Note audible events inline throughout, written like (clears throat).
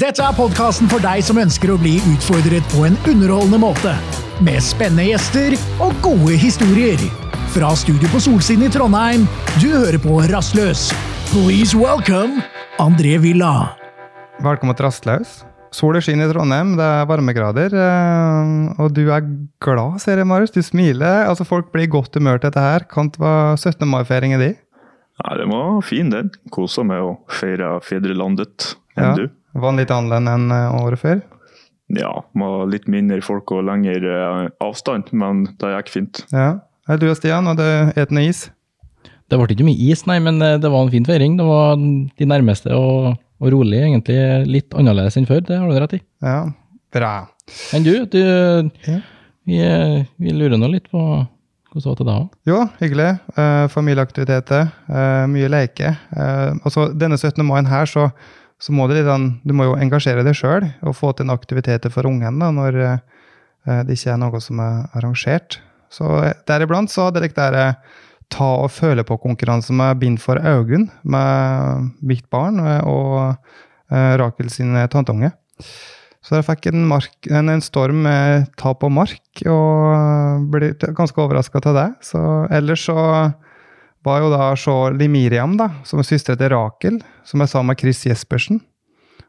Dette er podkasten for deg som ønsker å bli utfordret på en underholdende måte. Med spennende gjester og gode historier. Fra studio på Solsiden i Trondheim, du hører på Rastløs. Please welcome André Villa. Velkommen til Rastløs. Sola skinner i Trondheim, det er varmegrader. eh, Og du er glad, ser jeg, Marius. Du smiler. Altså, Folk blir i godt humør til dette her. Kan det være 17. mai-feiringa di? Ja, det var fin, den. Kosa meg å feire fedrelandet. Enn Ja. du? Var den litt annerledes enn eh, året før? Ja, med litt mindre folk og lengre eh, avstand, men det gikk fint. Ja. Hei, du og Stian, og det etende noe is? Det ble ikke mye is, nei, men eh, det var en fin feiring. Det var de nærmeste og, og rolig, egentlig litt annerledes enn før. Det har du rett i. Ja. Bra. Enn du? du Ja. vi, vi lurer nå litt på hvordan det var til deg òg. Jo, hyggelig. Eh, familieaktiviteter. Eh, mye leker. Eh, altså, denne 17. mai her, så, så må du sånn Du må jo engasjere deg sjøl og få til en aktivitet for ungene da, når eh, det ikke er noe som er arrangert. Så eh, deriblant så hadde jeg der eh, ta og føle på-konkurranse med bind for øynene med mitt barn og Rakel sin tanteunge. Så jeg fikk en, mark, en, en storm med tap og mark, og ble ganske overraska av det. Så ellers så var jo da se Limiriam, da, som er søstera til Rakel, som er sammen med Chris Jespersen.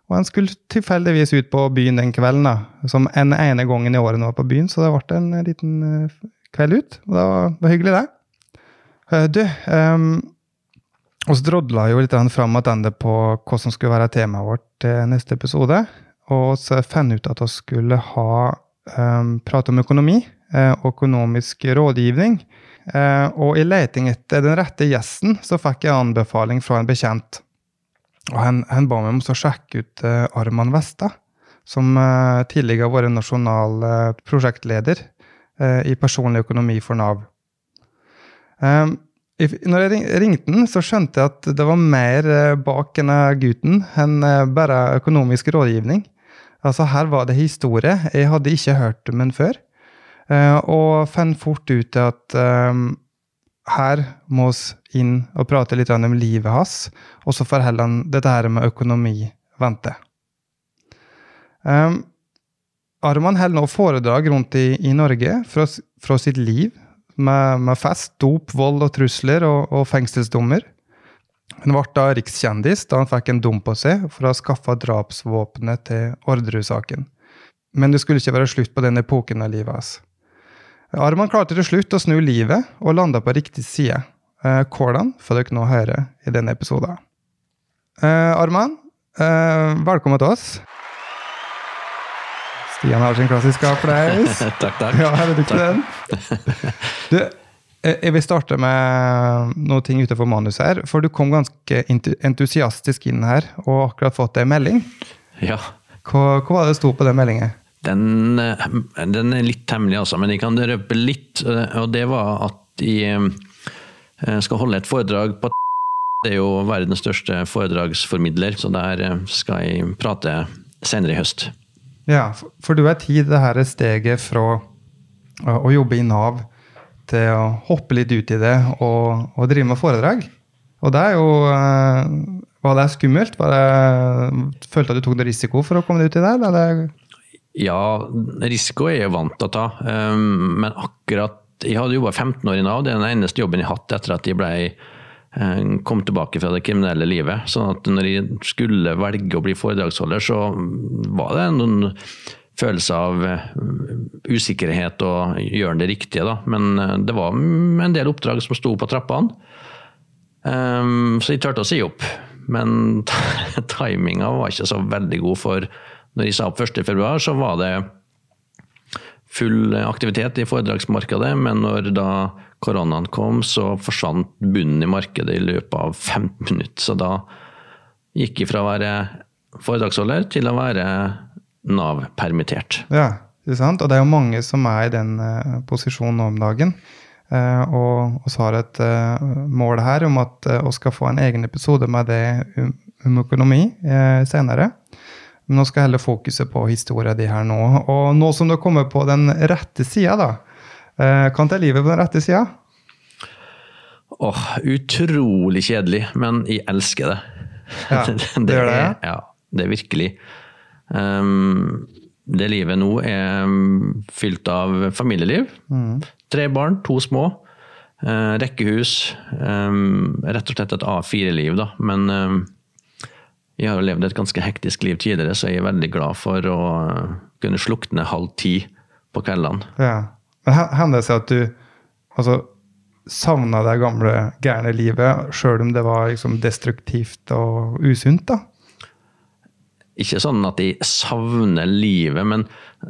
Og han skulle tilfeldigvis ut på byen den kvelden, da, som en ene gangen i året han var på byen, så det ble en liten eh, kveld ut. Og det var, hyggelig, det. Eh, Du, um, og så drodla jo litt fram tilbake på hva som skulle være temaet vårt til neste episode. Og så fant ut at vi skulle ha um, prate om økonomi eh, økonomisk rådgivning. Eh, og i leting etter den rette gjesten så fikk jeg anbefaling fra en bekjent. Og han, han ba meg om å sjekke ut eh, Arman Vesta, som eh, tidligere har vært nasjonal prosjektleder i personlig økonomi for Nav. Når jeg ringte den, så skjønte jeg at det var mer bak denne gutten enn bare økonomisk rådgivning. Altså Her var det historie. Jeg hadde ikke hørt om den før. Eh, og fant fort ut at um, her må vi inn og prate litt om livet hans, og så får han dette her med økonomi vente. Um, Arman holder nå foredrag rundt i, i Norge fra, fra sitt liv, med, med fest, dop, vold og trusler og, og fengselsdommer. Han ble da rikskjendis da han fikk en dom på seg for å ha skaffa drapsvåpenet til Orderud-saken. Men det skulle ikke være slutt på den epoken av livet hans. Arman klarte til slutt å snu livet og landa på riktig side. Eh, hvordan får dere nå høre i denne episoden. Eh, Arman, eh, velkommen til oss. Stian har sin klassiske applaus. (laughs) takk, takk. Ja, er du ikke den. Du, eh, jeg vil starte med noe ting utenfor manus her. For du kom ganske entusiastisk inn her og akkurat fått ei melding. Ja, Hva, hva var det sto på den meldingen? Den, eh, den er litt hemmelig, altså, men jeg kan røpe litt. eh, Og det var at de eh, skal holde et foredrag på (laughs) Det er jo verdens største foredragsformidler, så der skal jeg prate senere i høst. Ja, for, du er tid det her steget fra å, jobbe i Nav til å hoppe litt ut i det og, og drive med foredrag. Og det er jo Var det skummelt? Var det, følte du at du tok noe risiko for å komme deg ut i det? Eller? Ja, risiko er jeg vant til å ta, eh, men akkurat Jeg hadde jobba 15 år i Nav, det er den eneste jobben jeg har hatt etter at jeg ble eh, kom tilbake fra det kriminelle livet. sånn at når jeg skulle velge å bli foredragsholder, så var det noen følelse av eh, usikkerhet og gjøre det riktige, da. Men eh, det var en del oppdrag som sto på trappene. Um, så jeg turte å si opp. Men (laughs) timinga var ikke så veldig god, for når jeg sa opp 1.2, så var det full aktivitet i foredragsmarkedet, men når da koronaen kom, så forsvant bunnen i markedet i løpet av 15 (laughs) minutter. Så da gikk jeg fra å være foredragsholder til å være Nav-permittert. Ja, ikke sant? Og det er jo mange som er i den eh, posisjonen nå om dagen. Eh, og vi har et eh, mål her om at vi skal få en egen episode med det om, om økonomi eh, senere. Men nå skal jeg heller fokuset på historien di her nå. Og nå som du har kommet på den rette sida, da. Eh, kan ta livet på den rette sida? Åh, utrolig kjedelig, men jeg elsker det. Ja, (laughs) det gjør det, ja. er, ja, det er virkelig. Um, det livet nå er um, fylt av familieliv. Tre barn, to små. Uh, rekkehus. Um, rett og slett et A4-liv, da. Men um, jeg har jo levd et ganske hektisk liv tidligere, så jeg er veldig glad for å kunne slukne halv ti på kveldene. Ja. Men hender det seg at du altså, savna det gamle, gærne livet, sjøl om det var liksom, destruktivt og usunt? da? ikke sånn at de savner livet, men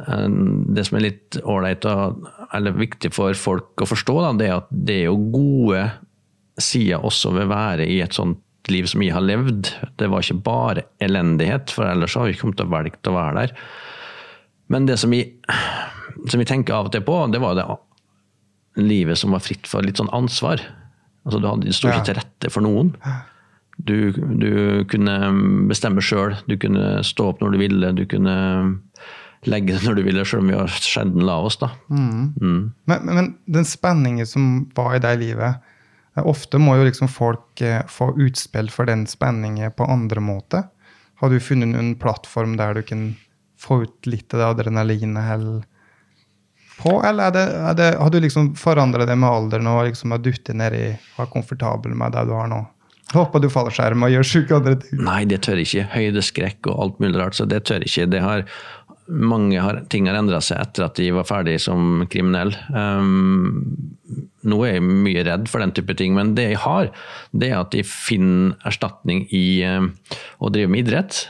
eh, det som er litt ålreit eller viktig for folk å forstå, da, det er at det er jo gode sider også ved å være i et sånt liv som jeg har levd. Det var ikke bare elendighet, for ellers har vi ikke kommet til å velge å være der. Men det som vi, som jeg tenker av og til på, det var det livet som var fritt for litt sånn ansvar. Altså, du hadde, det sto ikke Ja. til rette for noen. Du, du kunne bestemme sjøl. Du kunne stå opp når du ville. Du kunne legge det når du ville, sjøl om vi har sjelden la oss. da. Mm. Men, men, men den spenningen som var i det livet Ofte må jo liksom folk eh, få utspill for den spenningen på andre måter. Har du funnet en plattform der du kan få ut litt av det adrenalinet på, eller er det, er det, har du liksom forandret det med alderen og liksom har duttet i og er komfortabel med det du har nå? Håper du fallskjerm og gjør sjuke andre ting. Nei, det tør ikke. Høydeskrekk og alt mulig rart, så det tør ikke. Det har, mange har, ting har endra seg etter at de var ferdig som kriminell. Um, nå er jeg mye redd for den type ting, men det jeg har, det er at jeg finner erstatning i um, å drive med idrett.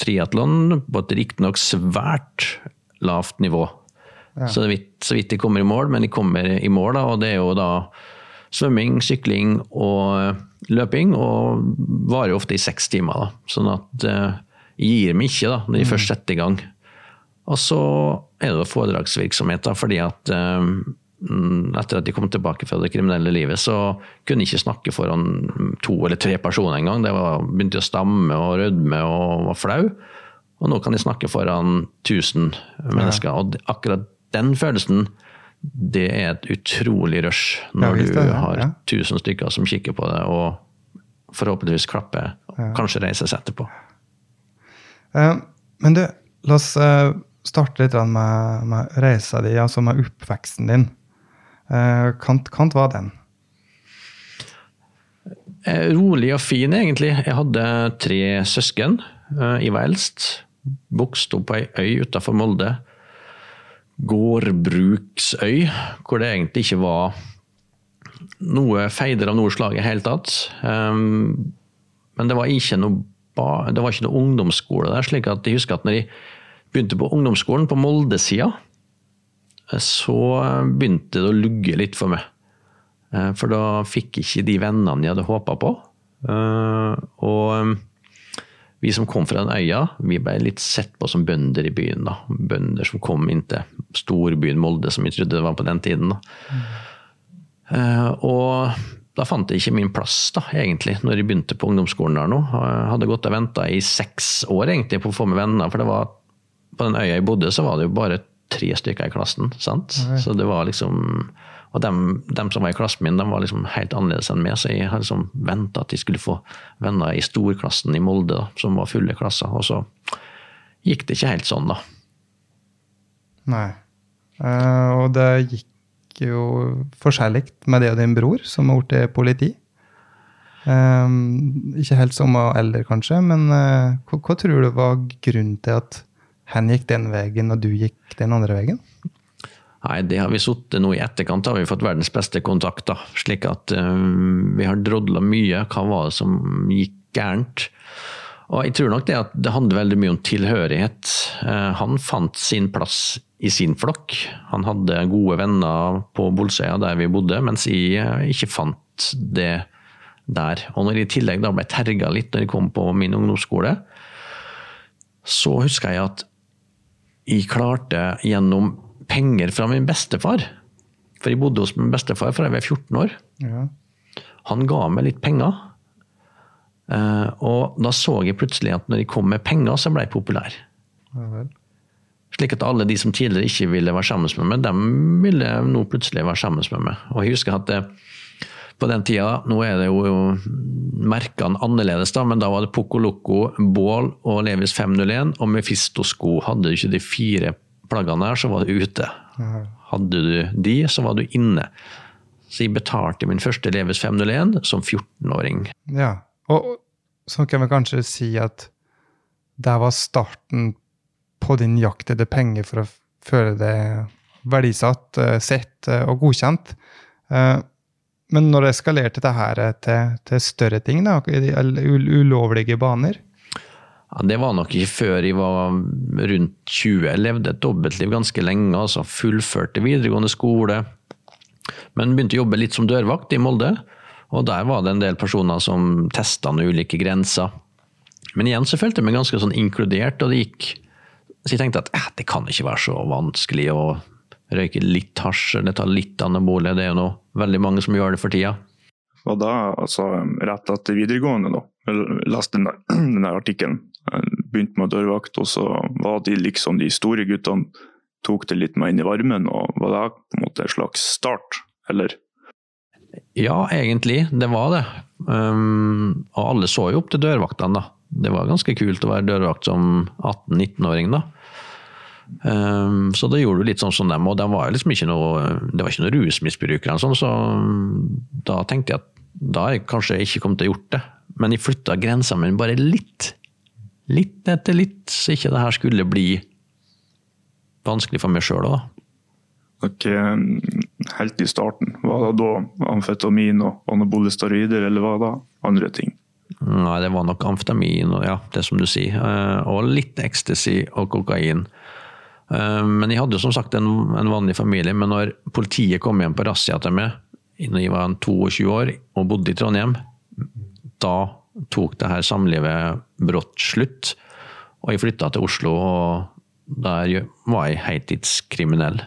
Triatlon på et riktignok svært lavt nivå. Så, vidt, så vidt jeg kommer i mål, men jeg kommer i mål, da, og det er jo da svømming, sykling og løping, og varer ofte i seks timer. Da. Sånn at uh, jeg gir meg ikke da, når jeg først setter i gang. Og så er det foredragsvirksomhet, da, fordi at eh, etter at de kom tilbake fra det kriminelle livet, så kunne de ikke snakke foran to eller tre personer engang. De var, begynte å stamme og rødme og var flau. Og nå kan de snakke foran 1000 mennesker. Og akkurat den følelsen, det er et utrolig rush når du er det, har ja. 1000 stykker som kikker på det, og forhåpentligvis klapper, og kanskje reiser seg etterpå. Uh, men du, la oss eh, starte litt med, med reisa di, altså med oppveksten din. Kant var den. Eh, Rolig og fin, egentlig. Jeg hadde tre søsken. Eh, Jeg var eldst. Vokste opp på ei øy utafor Molde. Gårdbruksøy, hvor det egentlig ikke var noe feider av noe slag i det hele tatt. Um, Men det var ikke noe, det var ikke noe ungdomsskole der. slik at jeg husker at når jeg begynte på ungdomsskolen på Molde-sida, så begynte det å lugge litt for meg. Eh, For da fikk jeg ikke de vennene jeg hadde håpa på. Eh, Og vi som kom fra den øya, vi ble litt sett på som bønder i byen. da. Bønder som kom inn til storbyen Molde, som vi trodde det var på den tiden. da. Eh, Og da fant jeg ikke min plass, da, egentlig, når jeg begynte på ungdomsskolen der nå. Jeg hadde gått og venta i seks år egentlig på å få med venner, for det var på den øya jeg bodde, så var det jo bare tre stykker i klassen. sant? Så det var liksom Og dem, dem som var i klassen min, de var liksom helt annerledes enn meg, så jeg hadde liksom venta at de skulle få venner i storklassen i Molde, da, som var fulle klasser. Og så gikk det ikke helt sånn, da. Nei. Uh, og det gikk jo forskjellig med det og din bror, som har blitt politi. Um, ikke helt samme alder, kanskje, men uh, hva, hva tror du var grunnen til at han gikk den veien, og du gikk den andre veien? Nei, det har vi sittet nå i etterkant, har vi fått verdens beste kontakter. slik at um, vi har drodla mye. Hva var det som gikk gærent? Og jeg tror nok det at det handler veldig mye om tilhørighet. Uh, han fant sin plass i sin flokk. Han hadde gode venner på Bolsøya der vi bodde, mens jeg eh, ikke fant det der. Og når jeg i tillegg da ble terga litt når jeg kom på min ungdomsskole, så husker jeg at jeg klarte gjennom penger fra min bestefar For jeg bodde hos min bestefar fra jeg var 14 år. Ja. Han ga meg litt penger. Eh, og da så jeg plutselig at når jeg kom med penger, så ble jeg populær. Ja. Slik at alle de som tidligere ikke ville være sammen med meg, de ville nå plutselig være sammen med meg. Og jeg husker at det, på den tida. Nå er det jo merkene annerledes, da, men da var det Poco Loco, Bål og Levis 501. Og Mefisto-sko. Hadde du ikke de fire plaggene der, så var du ute. Hadde du de, så var du inne. Så jeg betalte min første Levis 501 som 14-åring. Ja, og så kan vi kanskje si at det var starten på din jakt etter penger for å føle deg verdisatt, eh, sett eh, og godkjent. Men når det eskalerte det her til, til større ting, da, ulovlige baner? Ja, det var nok ikke før jeg var rundt 20. Jeg levde et dobbeltliv ganske lenge. altså Fullførte videregående skole. Men begynte å jobbe litt som dørvakt i Molde. Og der var det en del personer som testa ulike grenser. Men igjen så følte jeg meg ganske sånn inkludert, og det gikk Så jeg tenkte at eh, det kan ikke være så vanskelig å røyke litt hasj eller ta litt anabole. Det er jo noe veldig mange som gjør det for tida. Og da, altså rett etter videregående, da, jeg leste den der, (clears throat) den der artikkelen. Begynte med dørvakt, og så var de liksom de store guttene tok det litt med inn i varmen. og Var det på en måte en slags start, eller? Ja, egentlig. Det var det. Um, og alle så jo opp til dørvaktene, da. Det var ganske kult å være dørvakt som 18-19-åring, da. Um, så da gjorde du litt sånn som dem, og de var liksom ikke noe, det var ikke noe rusmisbruk, sånn, så da tenkte jeg at da har jeg kanskje ikke kommet til å gjort det. Men jeg flytta grensa mi bare litt. Litt etter litt, så ikke det her skulle bli vanskelig for meg sjøl òg. Okay, helt i starten, var det da amfetamin og anabole steroider, eller var det andre ting? Nei, det var nok amfetamin og ja, det som du sier. Eh, og litt ecstasy og kokain. Eh, men jeg hadde som sagt en, en vanlig familie. Men når politiet kom hjem på razzia til meg når jeg var 22 år og bodde i Trondheim, da tok det her samlivet brått slutt. Og jeg flytta til Oslo, og der var jeg heltidskriminell.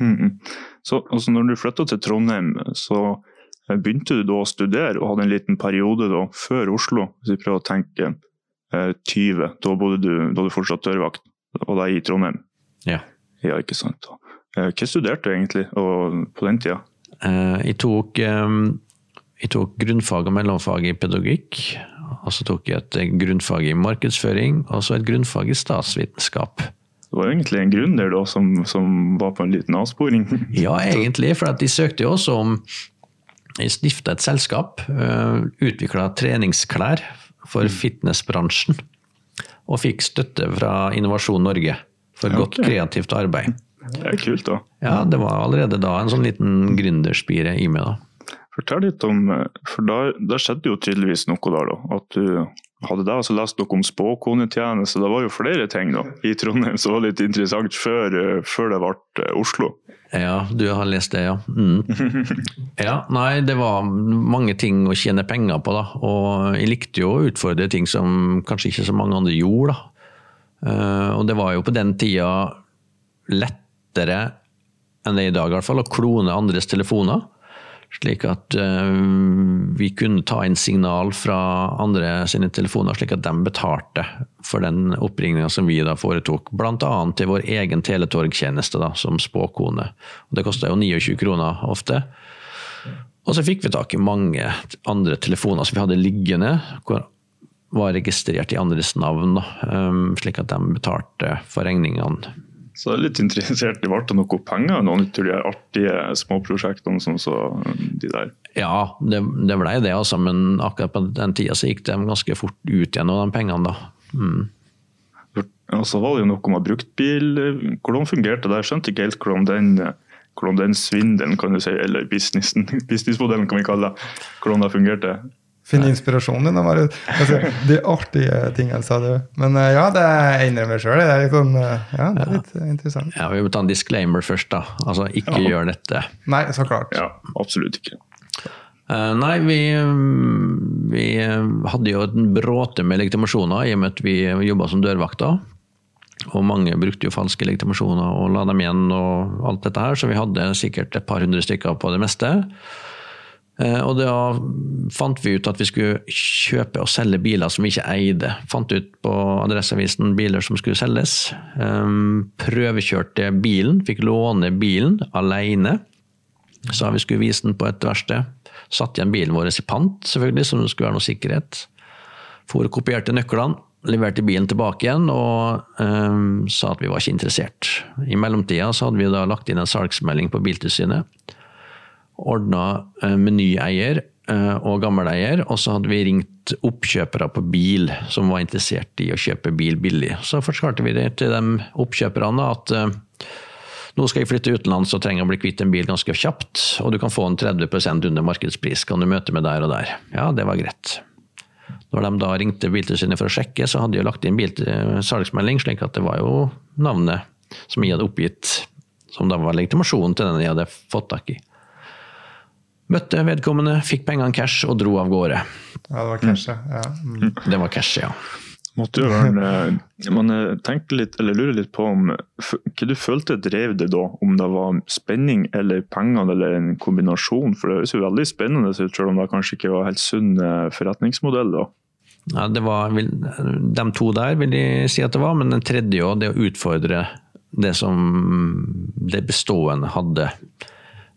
Mm. Så altså, når du flytta til Trondheim, så begynte du da å studere og hadde en liten periode da, før Oslo? Hvis vi prøver å tenke eh, 20, da bodde du, da du fortsatt dørvakt, og da i Trondheim? Ja. Ja, ikke sant. Eh, hva studerte du egentlig på den tida? Eh, jeg tok, eh, jeg tok grunnfag og mellomfag i pedagogikk. Og så tok jeg et grunnfag i markedsføring, og så et grunnfag i statsvitenskap. Det var egentlig en gründer da, som, som var på en liten avsporing? (laughs) ja, egentlig. For de søkte jo også om Jeg stifta et selskap. Utvikla treningsklær for fitnessbransjen. Og fikk støtte fra Innovasjon Norge for okay. godt kreativt arbeid. Det er kult, da. Ja, det var allerede da en sånn liten gründerspire i meg, da. Fortell litt om For da, skjedde jo tydeligvis noe der, da. At du hadde da altså lest noe om spåkonetjeneste. Det var jo flere ting da, i Trondheim som var litt interessant før, før det ble eh, Oslo. Ja, du har lest det, ja. Mm. (laughs) Ja, Nei, det var mange ting å tjene penger på, da. Og jeg likte jo å utfordre ting som kanskje ikke så mange andre gjorde, da. Eh, og det var jo på den tida lettere enn det er i dag, i hvert fall, å klone andres telefoner. Slik at uh, vi kunne ta inn signal fra andre sine telefoner, slik at de betalte for den oppringninga som vi da foretok. Bl.a. til vår egen teletorgtjeneste da, som spåkone. Og det kosta jo 29 kroner ofte. Og så fikk vi tak i mange andre telefoner som vi hadde liggende, hvor var registrert i andres navn, um, slik at de betalte for regningene. Så jeg er litt interessert i ble det noe penger noen av de artige småprosjektene som så de der? Ja, det, det ble det, altså, men akkurat på den tida så gikk de ganske fort ut igjen, de pengene. da. Mm. Og så var det jo noe med bruktbil. Hvordan fungerte det? Jeg skjønte ikke helt hvordan den, hvordan den svindelen, kan du si, eller businessen, (laughs) businessmodellen kan vi kalle det, hvordan det fungerte. Finne inspirasjonen din. Altså, de artige tingene, sa du. Men uh, ja, det innrømmer jeg sjøl. Det er litt, sånn, uh, ja, det er litt ja. interessant. Ja, Vi må ta en disclaimer først. da. Altså, ikke ja. gjør dette. Nei, så klart. Ja, absolutt ikke. nei, vi, vi, hadde jo en bråte med legitimasjoner i og med at vi jobba som dørvakter. Og mange brukte jo falske legitimasjoner og la dem igjen og alt dette her, så vi hadde sikkert et par hundre stykker på det meste. Eh, og da fant vi ut at vi skulle kjøpe og selge biler som vi ikke eide. Fant ut på Adresseavisen biler som skulle selges. Ehm, prøvekjørte bilen, fikk låne bilen alene. Sa vi skulle vise den på et verksted. Satt igjen bilen vår i pant, selvfølgelig, så det skulle være noe sikkerhet. For og kopierte nøklene, leverte bilen tilbake igjen og um, sa at vi var ikke interessert. I mellomtida hadde vi da lagt inn en salgsmelding på Biltilsynet. Ordna eh, med ny eier eh, og gammel eier, og så hadde vi ringt oppkjøpere på bil som var interessert i å kjøpe bil billig. Så forklarte vi det til de oppkjøperne at eh, nå skal jeg flytte utenlands og trenger å bli kvitt en bil ganske kjapt, og du kan få en 30 under markedspris, kan du møte med der og der. Ja, det var greit. Når de da ringte Biltilsynet for å sjekke, så hadde de lagt inn salgsmelding, slik at det var jo navnet som jeg hadde oppgitt, som da var legitimasjonen til den jeg hadde fått tak i. Møtte vedkommende, fikk pengene cash og dro av gårde. Ja, det var cash, ja. Mm. Det var cash, ja. Måtte jo være Man tenker litt, eller lurer litt på om hva du følte drev det da? Om det var spenning eller penger eller en kombinasjon? For det høres jo veldig spennende ut, selv om det kanskje ikke var helt sunn eh, forretningsmodell da? Ja, det var, De to der vil de si at det var, men den tredje òg, det å utfordre det som det bestående hadde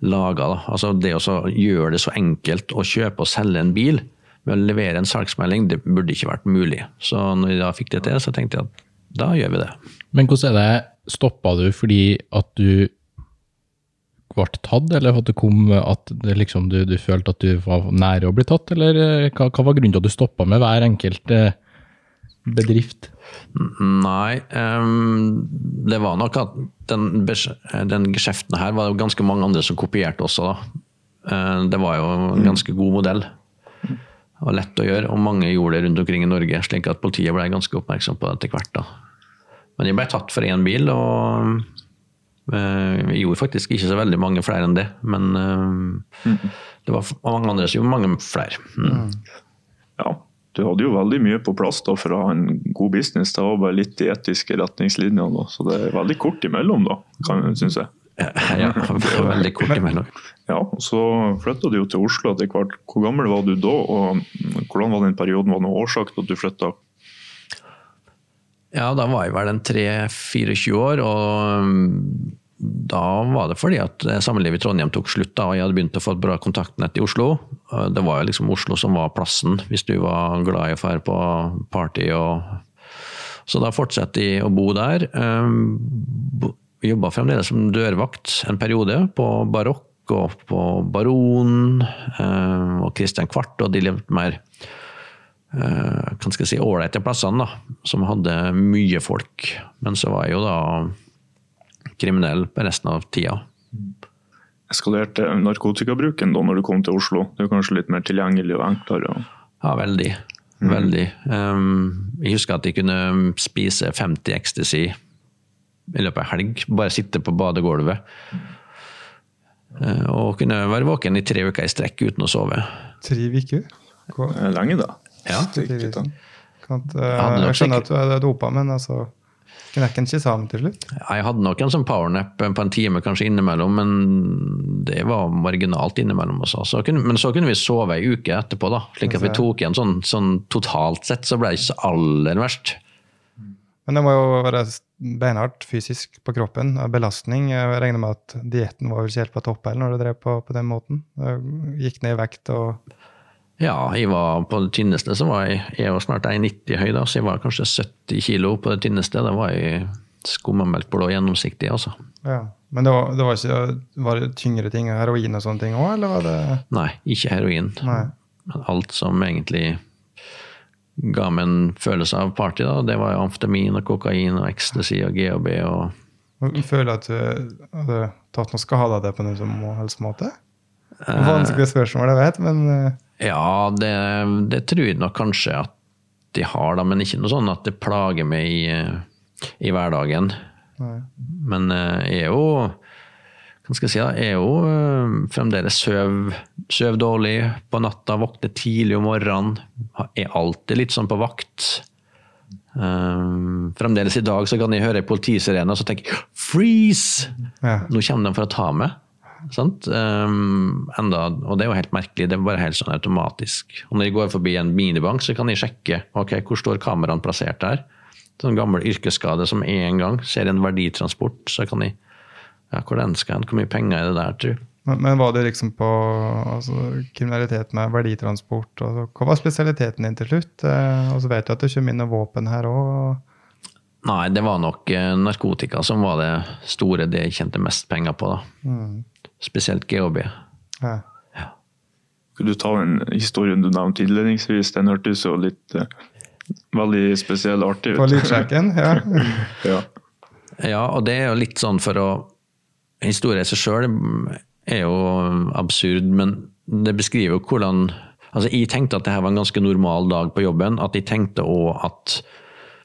laga. Altså det å gjøre det så enkelt å kjøpe og selge en bil med å levere en salgsmelding, det burde ikke vært mulig. Så når jeg da fikk det til, så tenkte jeg at da gjør vi det. Men hvordan er det, stoppa du fordi at du ble tatt, eller at det kom at det liksom, du, du, følte at du var nære å bli tatt, eller eh, hva, hva var grunnen til at du stoppa med hver enkelt eh, bedrift? Nei, um, det var nok at den, den geskjeften her var det ganske mange andre som kopierte også. da. Uh, det var jo en ganske god modell og lett å gjøre, og mange gjorde det rundt omkring i Norge, slik at politiet ble ganske oppmerksom på det etter hvert. da. Men jeg ble tatt for én bil, og vi jeg gjorde faktisk ikke så veldig mange flere enn det. Men øh, mm. det var mange andre som gjorde mange flere. Mm. Ja, du hadde jo veldig mye på plass da for å ha en god business. Det var bare litt de etiske retningslinjene, så det er veldig kort imellom, da, syns jeg. (laughs) Ja, veldig kort imellom. Ja, Så flytta du jo til Oslo etter hvert. Hvor gammel var du da, og hvordan var den perioden? Var det noen årsak til at du flytta? Ja, da var jeg vel en 3-24 år, og da var det fordi at samlivet i Trondheim tok slutt, da, og jeg hadde begynt å få et bra kontaktnett i Oslo. Det var jo liksom Oslo som var plassen, hvis du var glad i å dra på party. Og... Så da fortsatte jeg å bo der. Vi jobba fremdeles som dørvakt en periode, på Barokk og på Baron eh, og Christian Kvart og de litt mer eh, hva skal si, ålreite plassene, da, som hadde mye folk. Men så var jeg jo da kriminell på resten av tida. Eskalerte narkotikabruken da når du kom til Oslo? Det er kanskje litt mer tilgjengelig og enklere? Ja, veldig. Mm. Veldig. Um, jeg husker at jeg kunne spise 50 ecstasy i løpet av helg. Bare sitte på badegulvet. Uh, og kunne være våken i tre uker i strekk uten å sove. Tre uker? Lenge, da. Ja. Kan, uh, jeg skjønner at du er dopa, men altså Knekken ikke sammen til slutt? Jeg hadde nok en sånn powernap på en time kanskje innimellom, men det var marginalt innimellom. Også. Så kunne, men så kunne vi sove ei uke etterpå, da, slik at vi tok igjen sånn, sånn totalt sett så ble det ikke så aller verst. Men det må jo være beinhardt fysisk på kroppen. Belastning. Jeg regner med at dietten var vel ikke helt på topp når du drev på, på den måten. Gikk ned i vekt og Ja, jeg var på det tynneste så var jeg, jeg var snart 1,90 høy, da, så jeg var kanskje 70 kilo på det tynneste. Da var jeg skummamelkblå gjennomsiktig, altså. Ja. Men det var, det var, ikke var det tyngre ting, heroin og sånne ting òg, eller var det Nei, ikke heroin. Nei. Alt som egentlig ga meg en følelse av party. da, Det var amfetamin og kokain og ecstasy og GHB. og Føler at du hadde tatt noe skade av det på noen som helst måte? Vanskelig spørsmål, jeg vet, men eh. Ja, det, det, tror jeg nok kanskje at de har, da, men ikke noe sånn at det plager meg i, i hverdagen. Nei. Men eh, jeg er jo hva skal jeg si, da, jeg er jo øh, fremdeles søv, søv dårlig på natta, våkner tidlig om morgenen. Er alltid litt sånn på vakt. Um, fremdeles i dag så kan jeg høre ei politisirene og så tenke 'freeze'! Ja. Nå kommer de for å ta meg. Um, enda, og det er jo helt merkelig. Det er bare helt sånn automatisk. Og når de går forbi en minibank, så kan de sjekke ok, hvor står kameraene plassert der. Sånn gammel yrkesskade som en gang ser en verditransport, så kan de ja, hvor den skal hen? Hvor mye penger er det der, tru? Men, men var det liksom på altså, kriminalitet med verditransport? Altså, hva var spesialiteten din til slutt? Eh, og så vet du at det kommer inn våpen her òg. Nei, det var nok eh, narkotika som var det store, det jeg tjente mest penger på. da. Mm. Spesielt GHB. Ja. ja. du tar den historien du nevnte innledningsvis? Den hørtes jo litt uh, veldig spesiell og artig På ut. lydsjekken, ja. (laughs) ja. Ja, og det er jo litt sånn for å Historien i seg sjøl er jo absurd, men det beskriver jo hvordan Altså, jeg tenkte at det her var en ganske normal dag på jobben. At jeg tenkte òg at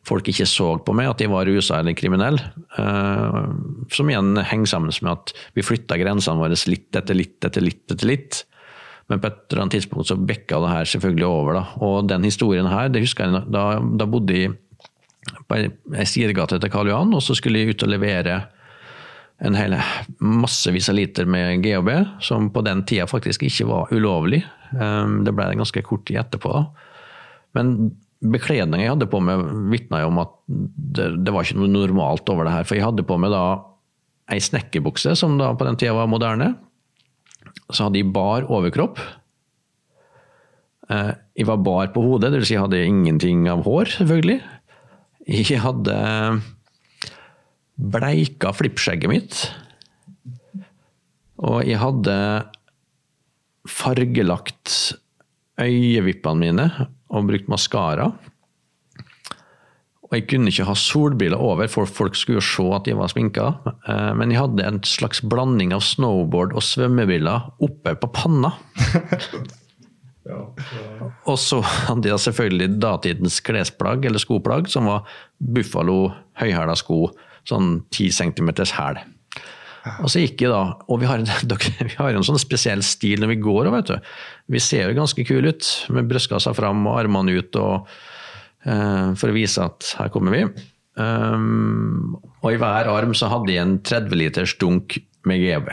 folk ikke så på meg, at jeg var rusa eller kriminell. Eh, som igjen henger sammen med at vi flytta grensene våre litt etter litt etter litt etter litt. Men på et eller annet tidspunkt så bekka det her selvfølgelig over. da. Og den historien her, det husker jeg da, da bodde jeg på ei sidegate til Karl Johan, og så skulle jeg ut og levere en hel massevis av liter med GHB, som på den tida faktisk ikke var ulovlig. Um, Det ble det ganske kort tid etterpå. da. Men bekledningen jeg hadde på meg, vitna om at det, det var ikke noe normalt over det her. For jeg hadde på meg da ei snekkerbukse, som da på den tida var moderne. Så hadde jeg bar overkropp. Eh, Jeg var bar på hodet, dvs. Si jeg hadde ingenting av hår, selvfølgelig. Jeg hadde bleika flippskjegget mitt. Og jeg hadde fargelagt øyevippene mine og brukt maskara. Og jeg kunne ikke ha solbriller over, for folk skulle jo se at jeg var sminka. Eh, Men jeg hadde en slags blanding av snowboard og svømmebriller oppe på panna. (laughs) Og så hadde jeg selvfølgelig datidens klesplagg, eller skoplagg, som var Buffalo høyhæla sko, sånn 10 cm hæl. Og så gikk jeg da, og vi har, en, (laughs) vi har en sånn spesiell stil når vi går. vet du. Vi ser jo ganske kule ut, med brystkassa fram og armene ut, og, uh, for å vise at her kommer vi. Um, og i hver arm så hadde jeg en 30 liters dunk med GB.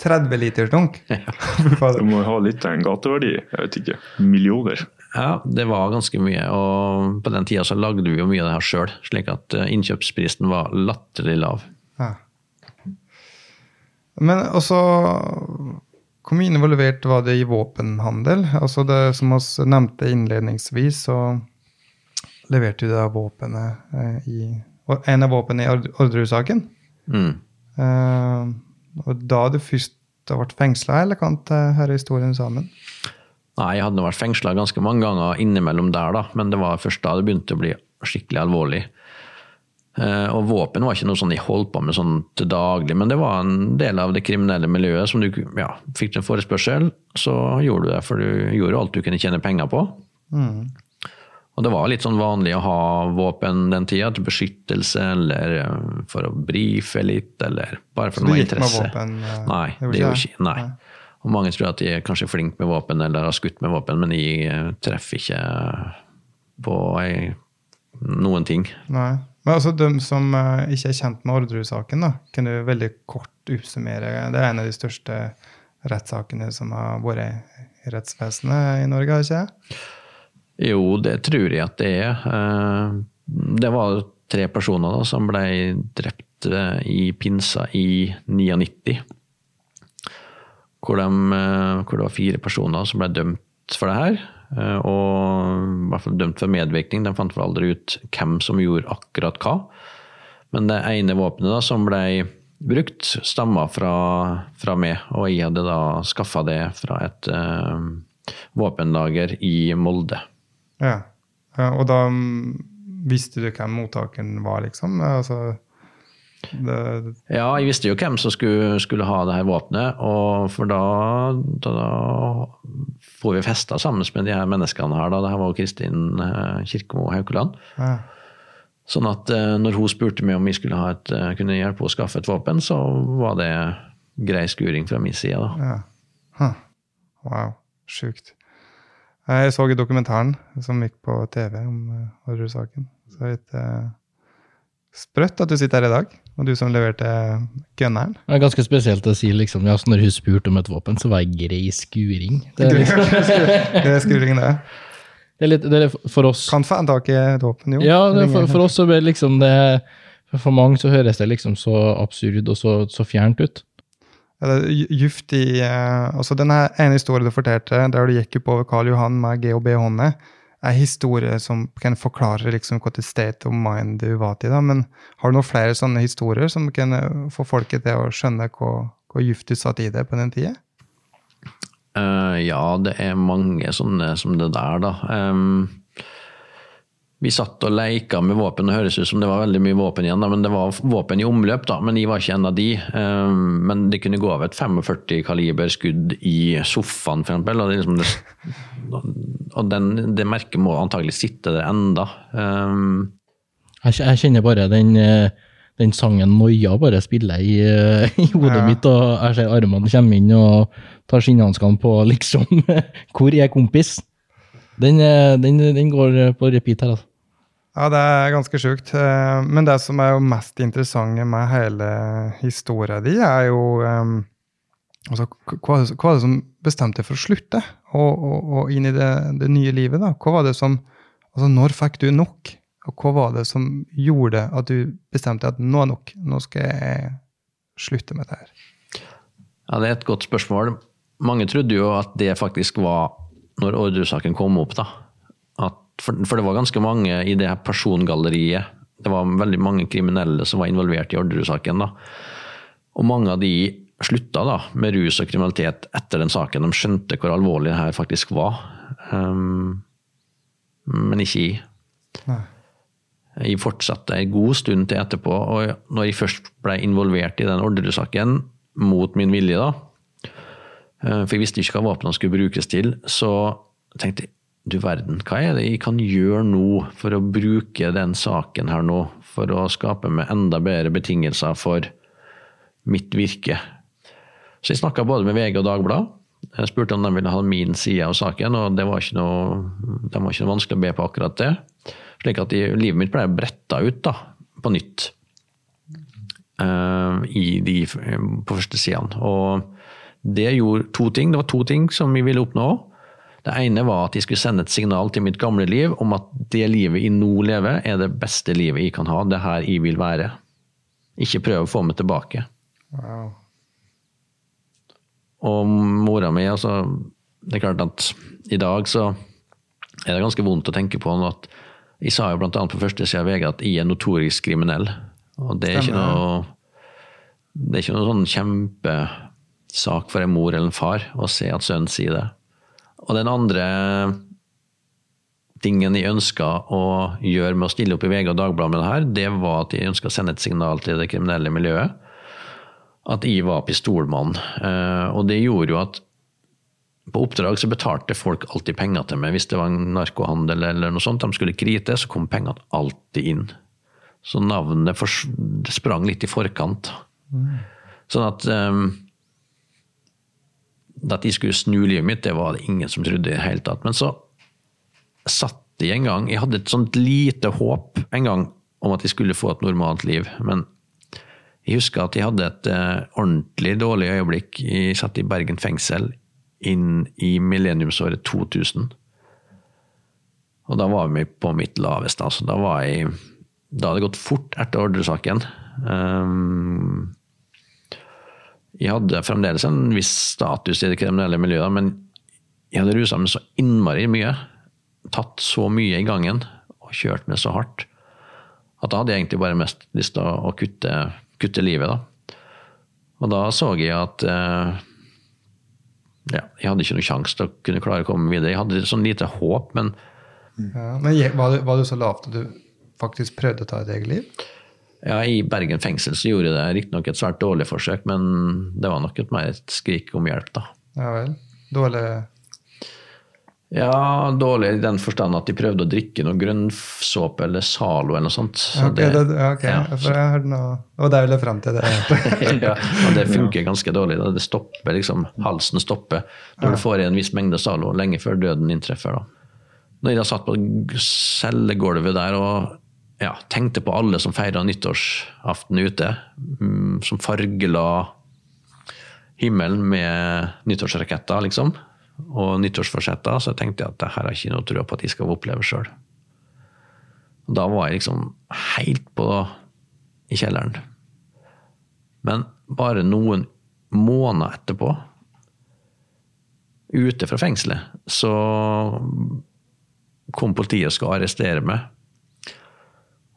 30 liters dunk. Ja. (laughs) Du må ha litt av en gateverdi. Jeg vet ikke. Millioner. Ja, det var ganske mye. Og på den tida så lagde vi jo mye av det her sjøl, slik at eh, innkjøpsprisen var latterlig lav. Ja. Men også mye involvert var det i våpenhandel? Altså det Som vi nevnte innledningsvis, så leverte da våpenet eh, i En av våpnene i Ord- Orderud-saken. Mm. Eh, og da du først har vært fengsla, eller kan du høre historien sammen? Nei, jeg hadde vært fengsla ganske mange ganger innimellom der, da, men det var først da det begynte å bli skikkelig alvorlig. Eh, Og våpen var ikke noe sånn de holdt på med sånn til daglig, men det var en del av det kriminelle miljøet. som du, ja, Fikk en forespørsel, så gjorde du det, for du gjorde alt du kunne tjene penger på. Og det var litt sånn vanlig å ha våpen den tida, til beskyttelse eller eh, for å brife litt, eller bare for Så du noe gikk med interesse. våpen, eh, Nei, det gjorde det? ikke Nei. Og mange tror at de er kanskje flinke med våpen eller har skutt med våpen, men de treffer ikke på noen ting. Nei. Men altså, de som eh, ikke er kjent med Orderud-saken, kan du veldig kort oppsummere Det er en av de største rettssakene som har vært i rettsvesenet i Norge, har ikke det? Jo, det tror jeg at det er. Eh, Det var tre personer da, som ble drept eh, i pinsa i 99. Hvor, de, hvor det var fire personer som ble dømt for det her. Og hvert fall dømt for medvirkning. De fant vel aldri ut hvem som gjorde akkurat hva. Men det ene våpenet som ble brukt, stamma fra, fra meg, og jeg hadde da skaffa det fra et uh, våpenlager i Molde. Ja. Ja, og da mm, visste du hvem mottakeren var, liksom? Altså, det, Ja, jeg visste jo hvem som skulle, skulle ha det her våpenet, og for da, da, får vi festa sammen med de her menneskene her. Da. Det her var Kristin eh, Kirkemo Haukeland. ja. Sånn at eh, når hun spurte meg om vi skulle ha et, eh, kunne hjelpe henne å skaffe et våpen, så var det grei skuring fra min side. da. Ja. Huh. Wow. Sjukt. Jeg så dokumentaren som gikk på TV om Orderud-saken. Så litt uh, sprøtt at du sitter her i dag, og du som leverte gunneren. Det er ganske spesielt å si liksom, ja, når hun spurte om et våpen, så var jeg grei skuring. Det er, liksom, (laughs) Det er det. det er litt, det er for oss Kan få tak i et våpen, jo. Ja, det er for, for oss så blir liksom det For mange så høres det liksom så absurd og så, så fjernt ut. eller Juft i eh, altså Denne ene historien du fortalte, der du gikk oppover Karl Johan med GHB-hånda, er historie som kan forklare liksom hvilket state of mind du var til. da, Men har du noen flere sånne historier som kan eh, få folket til å skjønne hva, gift du satt i det på den tida? Uh, ja, det er mange sånne som det der, da. Um, vi satt og leika med våpen. Det høres ut som det var veldig mye våpen igjen, da, men det var våpen i omløp. da, Men jeg var ikke en av de. Um, men det kunne gå av et 45 kaliber skudd i sofaen, f.eks. Og, det, liksom det, og den, det merket må antagelig sitte der enda. Um, jeg, jeg kjenner bare den den sangen Noia bare spiller i, (laughs) i hodet ja. mitt, og jeg ser armene komme inn og tar skinnhanskene på, (laughs) liksom. Hvor er kompis? Den, den, den, går på repeat her, altså. Ja, det er ganske sjukt. Eh, men det som er jo mest interessante med hele historien di, er jo um, altså, hva, var det som bestemte deg for å slutte og, og, og inn i det, det, nye livet? da? Hva var det som, altså Når fikk du nok? Og hva var det som gjorde at du bestemte at nå er nok, nå skal jeg slutte med det her? Ja, Det er et godt spørsmål. Mange trodde jo at det faktisk var når ordresaken kom opp. da. For, for, det var ganske mange i det her persongalleriet. Det var veldig mange kriminelle som var involvert i Orderud-saken. Og mange av de slutta da, med rus og kriminalitet etter den saken. De skjønte hvor alvorlig det her faktisk var. Um, men ikke jeg. Nei. Jeg fortsatte en god stund til etterpå. Og når jeg først ble involvert i den Orderud-saken, mot min vilje, da, eh, for jeg visste ikke hva våpnene skulle brukes til, så tenkte jeg du verden, hva er det jeg kan gjøre nå for å bruke den saken her nå, for å skape meg enda bedre betingelser for mitt virke? Så jeg snakka både med VG og Dagbladet. Jeg spurte om de ville ha min side av saken, og det var ikke noe, det var ikke noe vanskelig å be på akkurat det. Slik at livet mitt ble bretta ut da, på nytt uh, de, på første sidene. Og det gjorde to ting. Det var to ting som vi ville oppnå. Det ene var at jeg skulle sende et signal til mitt gamle liv om at det livet jeg nå lever, er det beste livet jeg kan ha. Det her jeg vil være. Ikke prøve å få meg tilbake. Wow. Og mora mi, altså Det er klart at i dag så er det ganske vondt å tenke på at jeg sa jo bl.a. på første side av VG at jeg er notorisk kriminell. Og det er ikke noe det er ikke noe sånn kjempesak for en mor eller en far å se at sønnen sier det. Og den andre tingen jeg ønska å gjøre med å stille opp i VG og Dagbladet med det her, det var at jeg ønska å sende et signal til det kriminelle miljøet. At jeg var pistolmann. Eh, og det gjorde jo at på oppdrag så betalte folk alltid penger til meg. Hvis det var en narkohandel eller noe sånt, de skulle krite, så kom pengene alltid inn. Så navnet sprang litt i forkant. Mm. Sånn at um, at de skulle snu livet mitt, det var det ingen som trodde i det hele tatt. Men så satt de en gang Jeg hadde et sånt lite håp en gang om at de skulle få et normalt liv. Men jeg husker at jeg hadde et uh, ordentlig dårlig øyeblikk. Jeg satt i Bergen fengsel inn i millenniumsåret 2000. Og da var vi på mitt laveste. Altså, da var jeg Da hadde det gått fort etter ordresaken. Um, jeg hadde fremdeles en viss status i det kriminelle miljøet, men jeg hadde rusa meg så innmari mye. Tatt så mye i gangen og kjørt meg så hardt at da hadde jeg egentlig bare mest lyst til å kutte, kutte livet. da. Og da så jeg at eh, ja, jeg hadde ikke noen sjanse til å kunne klare å komme videre. Jeg hadde sånn lite håp, men ja, Men var du, var du så lavt at du faktisk prøvde å ta et eget liv? Ja, I Bergen fengsel så gjorde det riktignok et svært dårlig forsøk, men det var nok et mer et skrik om hjelp, da. Ja vel. Dårlig Ja, dårlig i den forstand at de prøvde å drikke noe grønnsåpe eller Zalo eller noe sånt. Så okay, det, det, okay. Ja, for jeg hørte noe Og det ville frem til det. (laughs) ja, det funker ganske dårlig. Det stopper liksom, Halsen stopper når du får i en viss mengde Zalo, lenge før døden inntreffer. da. Når jeg da satt på cellegulvet der og ja, tenkte på alle som feira nyttårsaften ute. Mm, som fargela himmelen med nyttårsraketter, liksom. Og nyttårsforsetter. Så tenkte jeg at det her har ikke noe tro på at jeg skal oppleve sjøl. Da var jeg liksom helt på i kjelleren. Men bare noen måneder etterpå, ute fra fengselet, så kom politiet og skulle arrestere meg.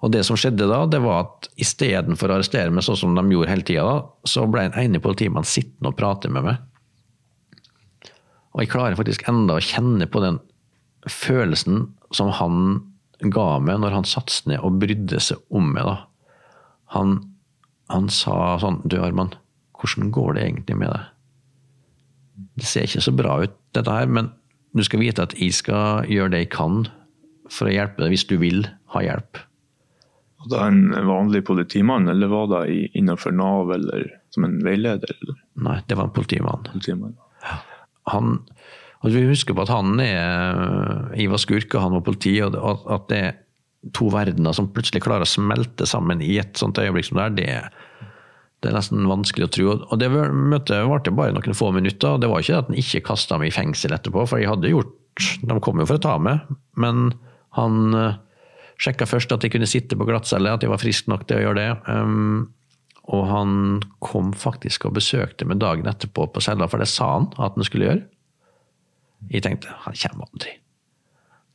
Og det som skjedde da, det var at istedenfor å arrestere meg sånn som de gjorde hele tida, så ble en ene politimannen sittende og prate med meg. Og jeg klarer faktisk enda å kjenne på den følelsen som han ga meg når han satte ned og brydde seg om meg. da. Han, han sa sånn Du, Arman, hvordan går det egentlig med deg? Det ser ikke så bra ut, dette her, men du skal vite at jeg skal gjøre det jeg kan for å hjelpe deg hvis du vil ha hjelp. Var det en vanlig politimann, eller var det innenfor Nav eller som en veileder? Eller Nei, det var en politimann. politimann? han altså Vi husker på at han er Ivar Skurke, han var politi. og At det er to verdener som plutselig klarer å smelte sammen i et sånt øyeblikk som det er, det, det er nesten vanskelig å tro. Og det møtet varte bare noen få minutter. og Det var ikke at han ikke kasta meg i fengsel etterpå, for jeg hadde gjort De kom jo for å ta meg, men han uh, sjekka først at jeg kunne sitte på glattcelle, at jeg var frisk nok til å gjøre det. Um, og han kom faktisk og besøkte meg dagen etterpå på cella, for det sa han at han skulle gjøre. Jeg tenkte han kommer aldri.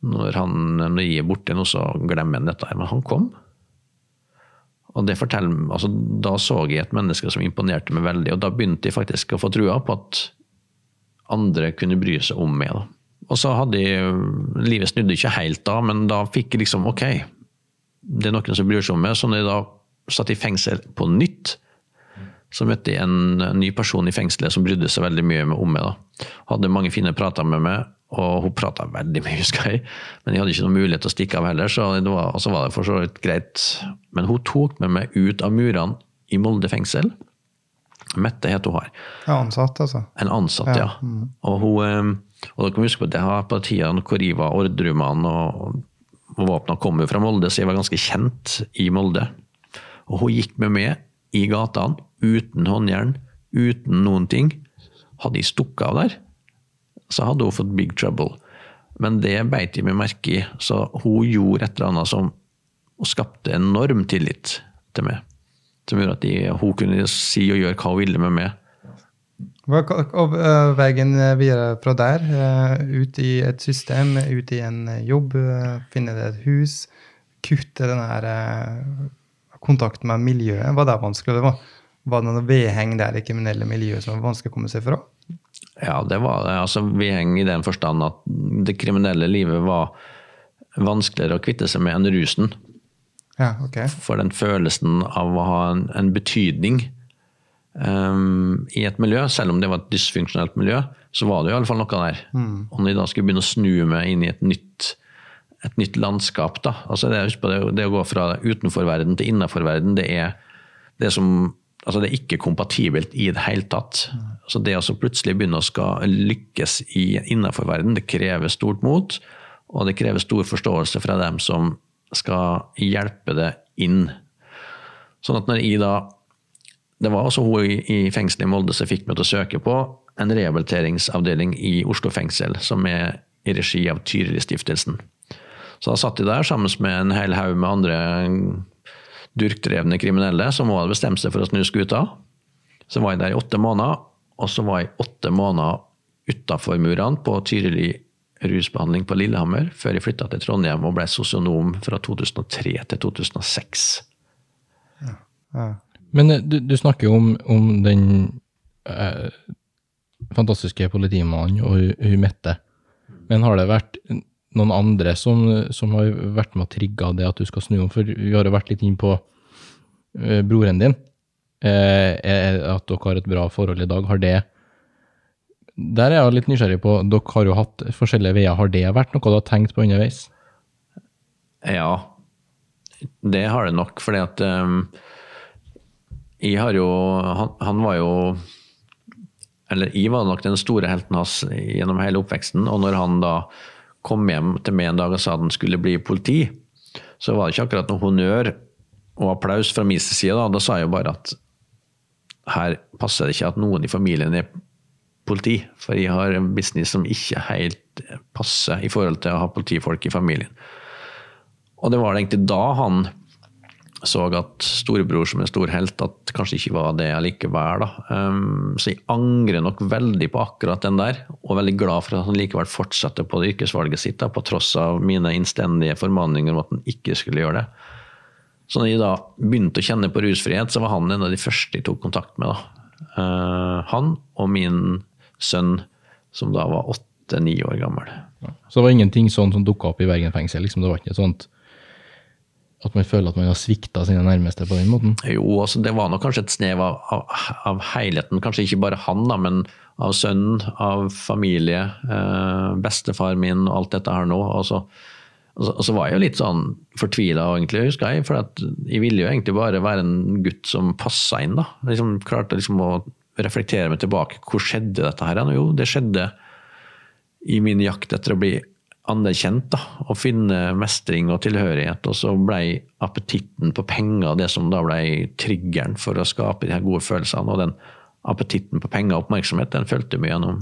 Når, han, når jeg er borte nå, så glemmer han dette her. Men han kom. Og det forteller, altså, Da så jeg et menneske som imponerte meg veldig, og da begynte jeg faktisk å få trua på at andre kunne bry seg om meg. da. Og så hadde jeg Livet snudde ikke helt da, men da fikk jeg liksom ok, det er noen som bryr seg om meg. Så når jeg da satt i fengsel på nytt, så møtte jeg en ny person i fengselet som brydde seg veldig mye om meg. da. Hadde mange fine prater med meg, og hun prata veldig mye, (laughs) husker jeg. Men jeg hadde ikke noen mulighet til å stikke av heller, så det var, så var det for så vidt greit. Men hun tok med meg ut av murene i Molde fengsel. Mette het hun her. Ja, ansatt, altså. En ansatt, ja. Og hun eh, og dere må huske på at det var på tida hvor jeg var ordremann, og, og våpna kom fra Molde, så jeg var ganske kjent i Molde. Og hun gikk med meg i gatene uten håndjern, uten noen ting. Hadde jeg stukket av der, så hadde hun fått big trouble. Men det beit jeg meg merke i, så hun gjorde et eller annet som og skapte enorm tillit til meg. Som gjorde at de, hun kunne si og gjøre hva hun ville med meg. Og øh, veien videre fra der, øh, ut i et system, ut i en jobb, finne deg et hus, kutte den her kontakten med miljøet, var det vanskelig? Det var, var det noe vedheng der i kriminelle miljøet som var vanskelig å komme seg fra? Ja, det var det. Altså, vi henger i den forstand at det kriminelle livet var vanskeligere å kvitte seg med enn rusen. Ja, ok. For den følelsen av å ha en, en betydning um, i et miljø, selv om det var et dysfunksjonelt miljø, så var det i alle fall noe der. Og når jeg da skulle begynne å snu meg inn i et nytt, et nytt landskap, da, altså det, det, det å gå fra utenfor verden til innaforverden, det er det som altså det er ikke kompatibelt i det hele tatt. Så det å så plutselig begynne å skal lykkes i innaforverden, det krever stort mot, og det krever stor forståelse fra dem som skal hjelpe det inn. Sånn at når jeg da Det var også hun i, i fengselet i Molde som fikk meg til å søke på en rehabiliteringsavdeling i Oslo fengsel, som er i regi av Tyrili-stiftelsen. Så da satt de der sammen med en hel haug med andre durkdrevne kriminelle som også hadde bestemt seg for å snu skuta. Så var jeg der i åtte måneder, og så var jeg åtte måneder utafor murene på Tyrili rusbehandling på Lillehammer, før jeg flytta til Trondheim og ble sosionom fra 2003 til 2006. Ja. Ja. Men eh, du, du snakker jo om, om den eh, fantastiske politimannen og hun, Mette. Men har det vært noen andre som, som har vært med og trigga det at du skal snu om? For vi har jo vært litt inn på eh, broren din. Eh, at dere har et bra forhold i dag. Har det Der er jeg litt nysgjerrig på. Dere har jo hatt forskjellige veier. Har det vært noe du har tenkt på underveis? Ja, det har det nok, fordi at um, jeg har jo han, han var jo Eller jeg var nok den store helten hans gjennom hele oppveksten. Og når han da kom hjem til meg en dag og sa at han skulle bli politi, så var det ikke akkurat noe honnør og applaus fra min side. Da, da sa jeg jo bare at her passer det ikke at noen i familien er politi, for jeg har en business som ikke helt passer i forhold til å ha politifolk i familien. Og det var egentlig da han så at storebror som en stor helt, at kanskje ikke var det allikevel. Um, så jeg angrer nok veldig på akkurat den der, og veldig glad for at han likevel fortsatte på det yrkesvalget sitt, da, på tross av mine innstendige formaninger om at han ikke skulle gjøre det. Så når jeg da begynte å kjenne på rusfrihet, så var han en av de første jeg tok kontakt med. Uh, han og min sønn, som da var åtte-ni år gammel. Så det var ingenting sånn som dukka opp i Bergen fengsel? Liksom. Det var ikke sånt at man føler at man har svikta sine nærmeste på den måten? Jo, altså det var nok kanskje et snev av, av, av helheten. Kanskje ikke bare han, da, men av sønnen, av familie, eh, bestefar min og alt dette her nå. Og så, og så, var jeg jo litt sånn fortvila, egentlig, husker jeg. For jeg ville jo egentlig bare være en gutt som passa inn. da. Liksom, klarte liksom å reflektere meg tilbake. Hvor skjedde dette her? Jo, det skjedde i min jakt etter å bli anerkjent da, å finne mestring og tilhørighet. Og så ble appetitten på penger det som da ble triggeren for å skape de her gode følelsene. Og den appetitten på penger og oppmerksomhet, den fulgte vi gjennom.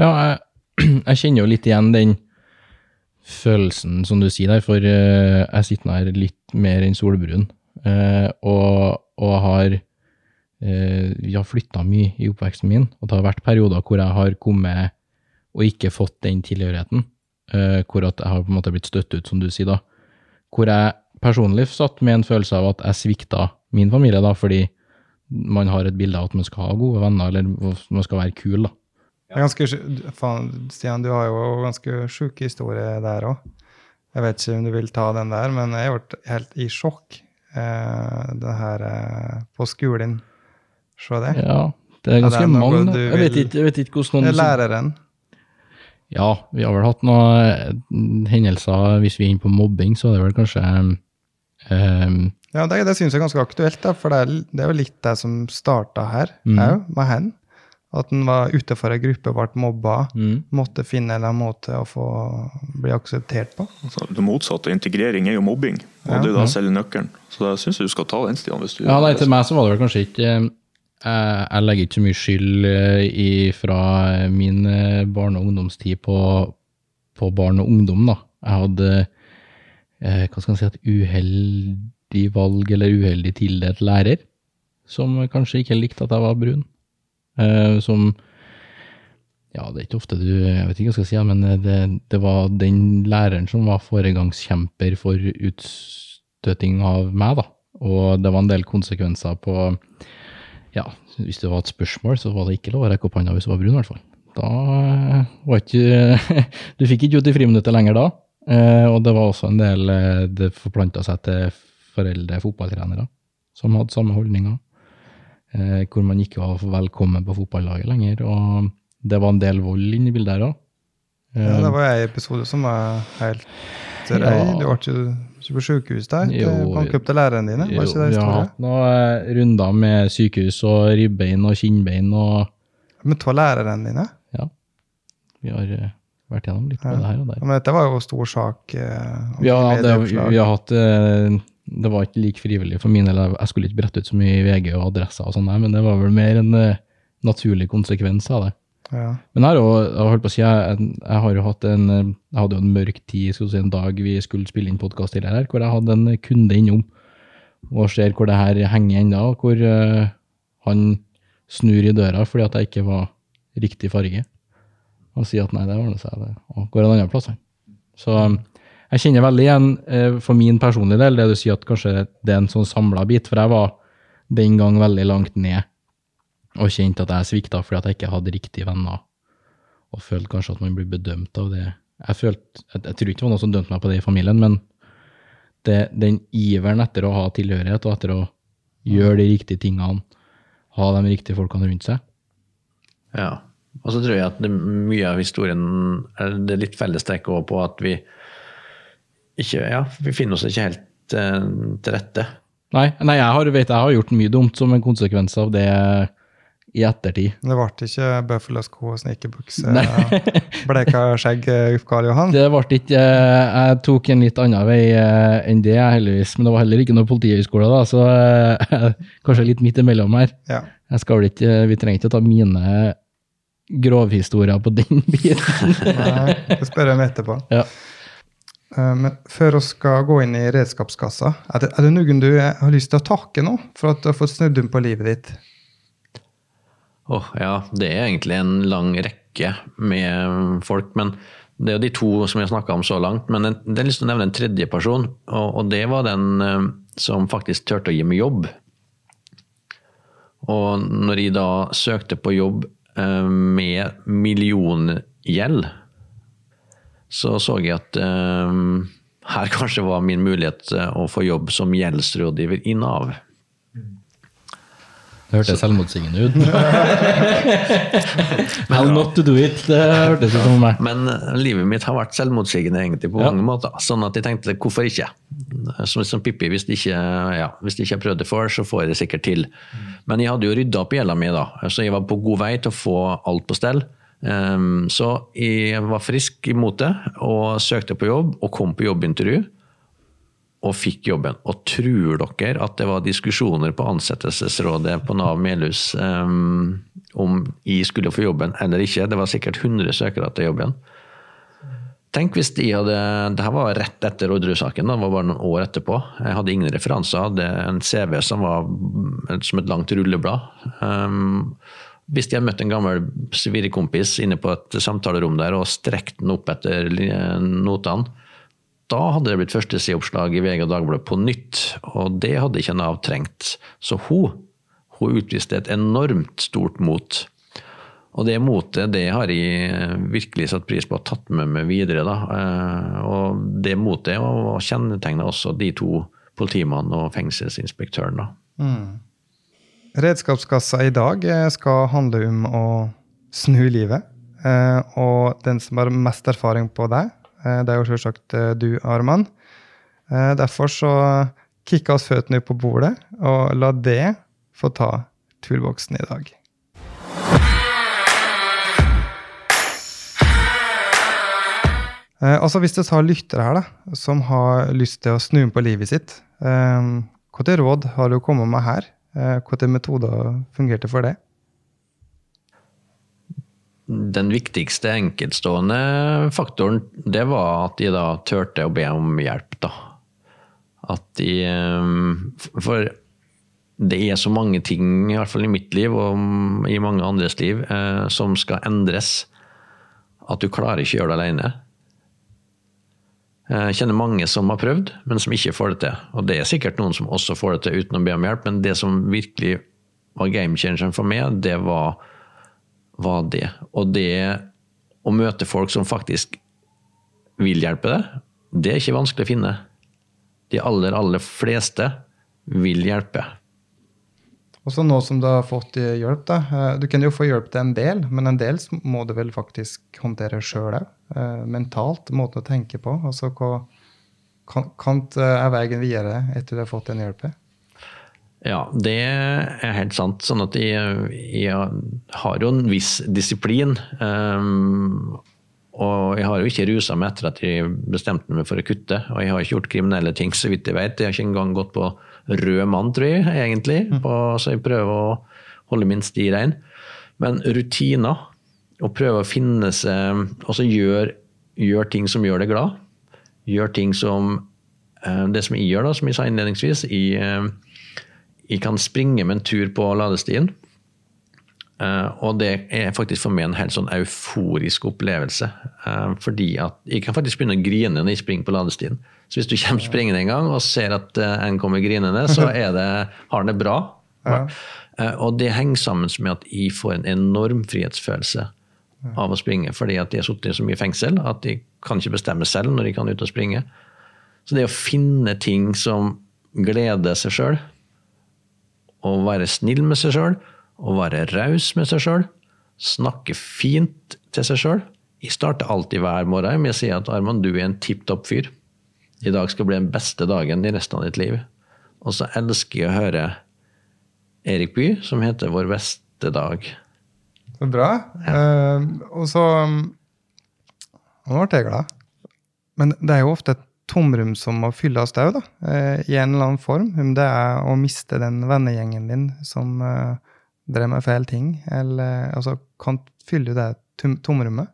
Ja, jeg, (clears throat) jeg, kjenner jo litt igjen den følelsen som du sier der, for uh, jeg sitter her litt mer enn solbrun. Uh, og, og har Vi har flytta mye i oppveksten min, og det har vært perioder hvor jeg har kommet og ikke fått den tilhørigheten, uh, hvor at jeg har på en måte blitt støtt ut, som du sier, da. Hvor jeg personlig satt med en følelse av at jeg svikta min familie, da, fordi man har et bilde av at man skal ha gode venner, eller man skal være kul, da. Ganske, faen, Stian, du har jo ganske sjuk historie der òg. Jeg vet ikke om du vil ta den der, men jeg ble helt i sjokk eh, det her eh, på skolen. Se det. Ja, det er ganske mange. Jeg vet, ikke, jeg vet ikke hvordan noen Læreren. Ja, vi har vel hatt noen eh, hendelser Hvis vi er inne på mobbing, så er det vel kanskje um, Ja, det, det synes jeg er ganske aktuelt, da, for det er, det er jo litt det som starta her mm. med hen. At en var utenfor ei gruppe, ble mobba, mm. måtte finne en måte å få bli akseptert på. Altså, det motsatte integrering er jo mobbing, og ja. det er da selve nøkkelen. Så det syns jeg du skal ta den, Stian. hvis du Ja, nei, Til meg så var det vel kanskje ikke Eh, jeg legger ikke så mye skyld eh, fra min eh, barne- og ungdomstid på, på, barn og ungdom, da. Jeg hadde hva skal man si, et uheldig valg eller uheldig tildelt lærer, som kanskje ikke likte at jeg var brun. Som Ja, det er ikke ofte du Jeg vet ikke hva jeg skal si, men det, det var den læreren som var foregangskjemper for utstøting av meg, da. Og det var en del konsekvenser på ja, hvis det var et spørsmål, så var det ikke lov å rekke opp hånda hvis du var brun, i hvert fall. Da eh, var ikke (laughs) Du fikk ikke ut i friminuttet lenger da. Eh, og det var også en del eh, Det forplanta seg til foreldre fotballtrenere som hadde samme holdninger. Hvor man ikke var velkommen på fotballaget lenger. Og det var en del vold inne i bildet her òg. Ja, det var en episode som var helt rei. Ja. Du ble ikke på sykehus der? Jo, banke opp til lærerne dine? Jo, vi har hatt noen eh, runder med sykehus og ribbein og kinnbein og Men av lærerne dine? Ja. Vi har uh, vært gjennom litt med ja. det her og der. Men dette var jo stor sak. Ja, det, vi har hatt Det var ikke like frivillig for min del. Jeg skulle ikke brette ut så mye i VG og adresser og sånn, men det var vel mer en naturlig konsekvens av det. Ja. Men på å si, jeg, jeg, har jo hatt en, jeg hadde jo en mørk tid skal si, en dag vi skulle spille inn podkast til her, hvor jeg hadde en kunde innom og ser hvor det her henger ennå, hvor uh, han snur i døra fordi at jeg ikke var riktig farge. Og sier at nei, det ordner seg, det. Og går en annen plass, han. Så jeg kjenner veldig igjen, uh, for min personlige del, det du sier at kanskje det er en sånn samla bit, for jeg var den gang veldig langt ned og kjente at jeg svikta fordi at jeg ikke hadde riktige venner, og følte kanskje at man blir bedømt av det. Jeg, følte, jeg, jeg tror ikke det var noen som dømte meg på det i familien, men det, den iveren etter å ha tilhørighet og etter å gjøre de riktige tingene, ha de riktige folkene rundt seg. Ja, og så tror jeg at det, mye av historien er det litt fellestrekk på at vi ikke Ja, vi finner oss ikke helt eh, til rette. Nei, nei jeg, har, vet, jeg har gjort mye dumt som en konsekvens av det i ettertid. Det ble ikke bøffelosko og snekebukse bleka skjegg, Karl Johan? Det ble ikke eh, Jeg tok en litt annen vei eh, enn det, heldigvis. Men det var heller ikke noe politihøgskole, da, så eh, (laughs) kanskje litt midt imellom her. Ja. Jeg skal vel ikke, Vi trenger ikke å ta mine grovhistorier på den (laughs) biten. Nei, det spør jeg om etterpå. Ja. Eh, Men før vi skal gå inn i redskapskassa, er det, er det noen du har lyst til å takke nå for at du har fått snudd om på livet ditt? Åh, ja, det er egentlig en lang rekke med folk, men det er jo de to som jeg har snakka om så langt. Men jeg er lyst til å nevne en tredje person, og, og det var den eh, som faktisk turte å gi meg jobb. Og når jeg da søkte på jobb eh, med milliongjeld, så så jeg at um, her (laughs) kanskje var min mulighet å få jobb som gjeldsrådgiver i Nav. Det hørtes selvmotsigende ut. (laughs) How not to do it, det hørtes ut som meg. Men eh, livet mitt har vært selvmotsigende egentlig på Ja. mange måter. Sånn at jeg tenkte hvorfor ikke? Som, som Pippi, hvis ikke, ja, hvis det ikke jeg prøvde før, så får jeg det sikkert til. Men jeg hadde jo rydda opp i gjelda mi da, så jeg var på god vei til å få alt på stell. Um, så jeg var frisk imot det og søkte på jobb og kom på jobbintervju. Og fikk jobben. Og tror dere at det var diskusjoner på ansettelsesrådet på Nav Melhus um, om jeg skulle få jobben eller ikke? Det var sikkert 100 søkere til jobben. Tenk hvis de hadde Det her var rett etter Orderud-saken, det var bare noen år etterpå. Jeg hadde ingen referanser, hadde en CV som var som et langt rulleblad. Um, hvis de hadde møtt en gammel svirrekompis inne på et samtalerom der og strekt den opp etter notene, da hadde det blitt førstesideoppslag i VG og Dagbladet på nytt, og det hadde ikke Nav trengt. Så hun, hun utviste et enormt stort mot. Og det motet det har jeg virkelig satt pris på og tatt med meg videre. Da. Eh, Og det motet og kjennetegner også de to politimannene og fengselsinspektøren. Da. Redskapskassa i dag eh, skal handle om å snu livet. Eh, Og den som har mest erfaring på det, det er jo selvsagt eh, du, Arman. Eh, Derfor så kicka oss føttene på bordet, og la det få ta toolboxen i dag. Eh, altså Hvis det har lyttere her da, som har lyst til å snu om på livet sitt, eh, hvilke råd har du kommet med her? Eh, hvilke metoder fungerte for det? Den viktigste enkeltstående faktoren, det var at de da turte å be om hjelp. Da. At de eh, For det er så mange ting, i hvert fall i mitt liv og i mange andres liv, eh, som skal endres. At du klarer ikke å gjøre det alene. Jeg kjenner mange som har prøvd, men som ikke får det til. Og det er sikkert noen som også får det til uten å be om hjelp, men det som virkelig var game changeren for meg, det var, var det. Og det å møte folk som faktisk vil hjelpe deg, det er ikke vanskelig å finne. De aller, aller fleste vil hjelpe. Og så nå som du har fått eh, hjelp, da. eh, Du kan jo få hjelp til en del, men en del må du vel faktisk håndtere sjøl òg. Mentalt, måten å tenke på. Altså hva kan, kan er veien videre etter du har fått den hjelpen? Ja, det er helt sant. Sånn at jeg, jeg har jo en viss disiplin. Um, og jeg har jo ikke rusa meg etter at jeg bestemte meg for å kutte. Og jeg har ikke gjort kriminelle ting, så vidt jeg vet. Jeg har ikke engang gått på rød mann, tror jeg, egentlig. På, så jeg prøver å holde min sti rein. Men rutiner, å prøve å finne seg Altså gjør, gjør ting som gjør deg glad. Gjør ting som eh, Det som jeg gjør, da, som jeg sa innledningsvis. Jeg, eh, jeg kan springe med en tur på ladestien. Eh, og det er faktisk for meg en helt sånn euforisk opplevelse. Eh, fordi at jeg kan faktisk begynne å grine når jeg springer på ladestien. Så hvis du kommer springende en gang og ser at eh, en kommer grinende, så (laughs) er det, har han det bra. Eh, og det henger sammen med at jeg får en enorm frihetsfølelse av å springe. Fordi at jeg har sittet i så mye fengsel at jeg kan ikke bestemme selv når jeg kan ut og springe. Så det å finne ting som gleder seg sjøl, å være snill med seg sjøl, å være raus med seg sjøl, snakke fint til seg sjøl. Jeg starter alltid hver morgen med å si at Arman, du er en tipp topp fyr. I dag skal bli den beste dagen i resten av ditt liv. Og så elsker jeg å høre Erik Bye, som heter Vår beste dag. Så bra. Eh, og så um, Nå ble jeg glad. Men det er jo ofte et tomrom som må fylles òg, da. eh, I en eller annen form. Om det er å miste den vennegjengen din som uh, drev med feil ting, eller altså kan fylle det tom tomrommet.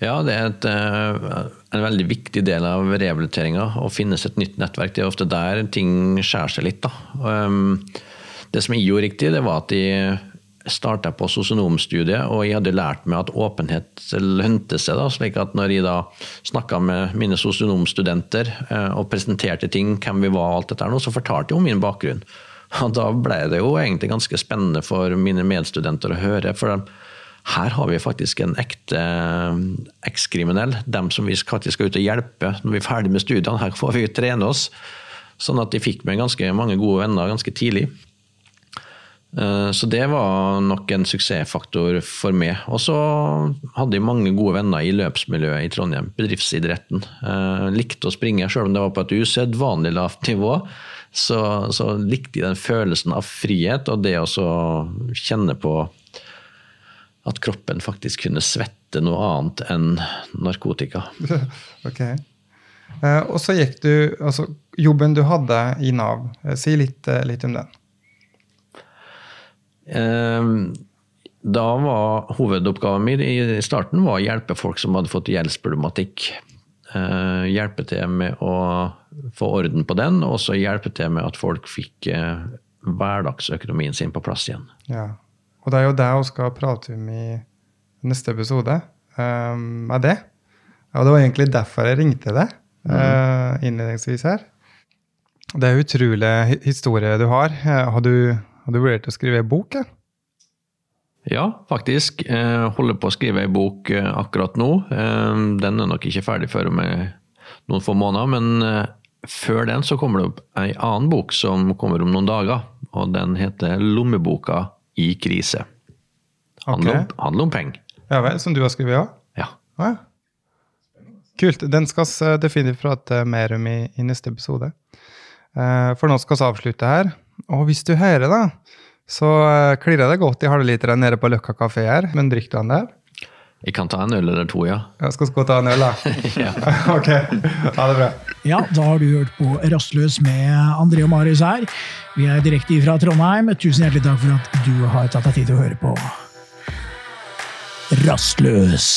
Ja, det er et, eh, en veldig viktig del av rehabiliteringa. Å finnes et nytt nettverk. Det er ofte der ting skjærer seg litt. Da. Um, det som jeg gjorde riktig, det var at jeg starta på sosionomstudiet, og jeg hadde lært meg at åpenhet lønte seg. da, slik at når jeg da snakka med mine sosionomstudenter eh, og presenterte ting, hvem vi var, og alt dette så fortalte jeg om min bakgrunn. (laughs) Og da ble det jo egentlig ganske spennende for mine medstudenter å høre. for her har vi faktisk en ekte eh, ekskriminell. Dem som vi faktisk skal ut og hjelpe når vi er ferdig med studiene. Her får vi trene oss. Sånn at de fikk meg ganske mange gode venner ganske tidlig. Eh, så det var nok en suksessfaktor for meg. Og så hadde jeg mange gode venner i løpsmiljøet i Trondheim, bedriftsidretten. Eh, likte å springe, selv om det var på et usedvanlig lavt nivå. Så, så likte jeg den følelsen av frihet og det å kjenne på at kroppen faktisk kunne svette noe annet enn narkotika. (laughs) ok. Eh, og så gikk du Altså, jobben du hadde i Nav, si litt, litt om den. Ehm, da var hovedoppgaven min i starten var å hjelpe folk som hadde fått gjeldsproblematikk. Ehm, hjelpe til med å få orden på den, og så hjelpe til med at folk fikk eh, hverdagsøkonomien sin på plass igjen. Ja, Og det er jo det vi skal prate om i neste episode, um, er det. Og det var egentlig derfor jeg ringte deg uh, innledningsvis her. Det er utrolig historie du har. Har du har du vurderte å skrive bok? Ja? ja, faktisk. Jeg holder på å skrive ei bok eh, akkurat nå. Eh, den er nok ikke ferdig før om noen få måneder, men eh, før den så kommer det opp ei annen bok som kommer om noen dager. Og den heter 'Lommeboka i krise'. Handler, okay. om, handler om penger. Ja vel, som du har skrevet, ja? Ja. ja. Kult. Den skal vi definitivt prate mer om i, i neste episode. For nå skal vi avslutte her. Og hvis du hører, da, så uh, klirrer det godt i halvliteren nede på Løkka kafé her. Men drikker du den der? Jeg kan ta en øl eller to, ja. Jeg skal gå ta en øl, da. (laughs) ja. (laughs) ok, ha det bra. Ja, da har du hørt på Rastløs med André og Marius her. Vi er direkte fra Trondheim. Tusen hjertelig takk for at du har tatt deg tid til å høre på Rastløs.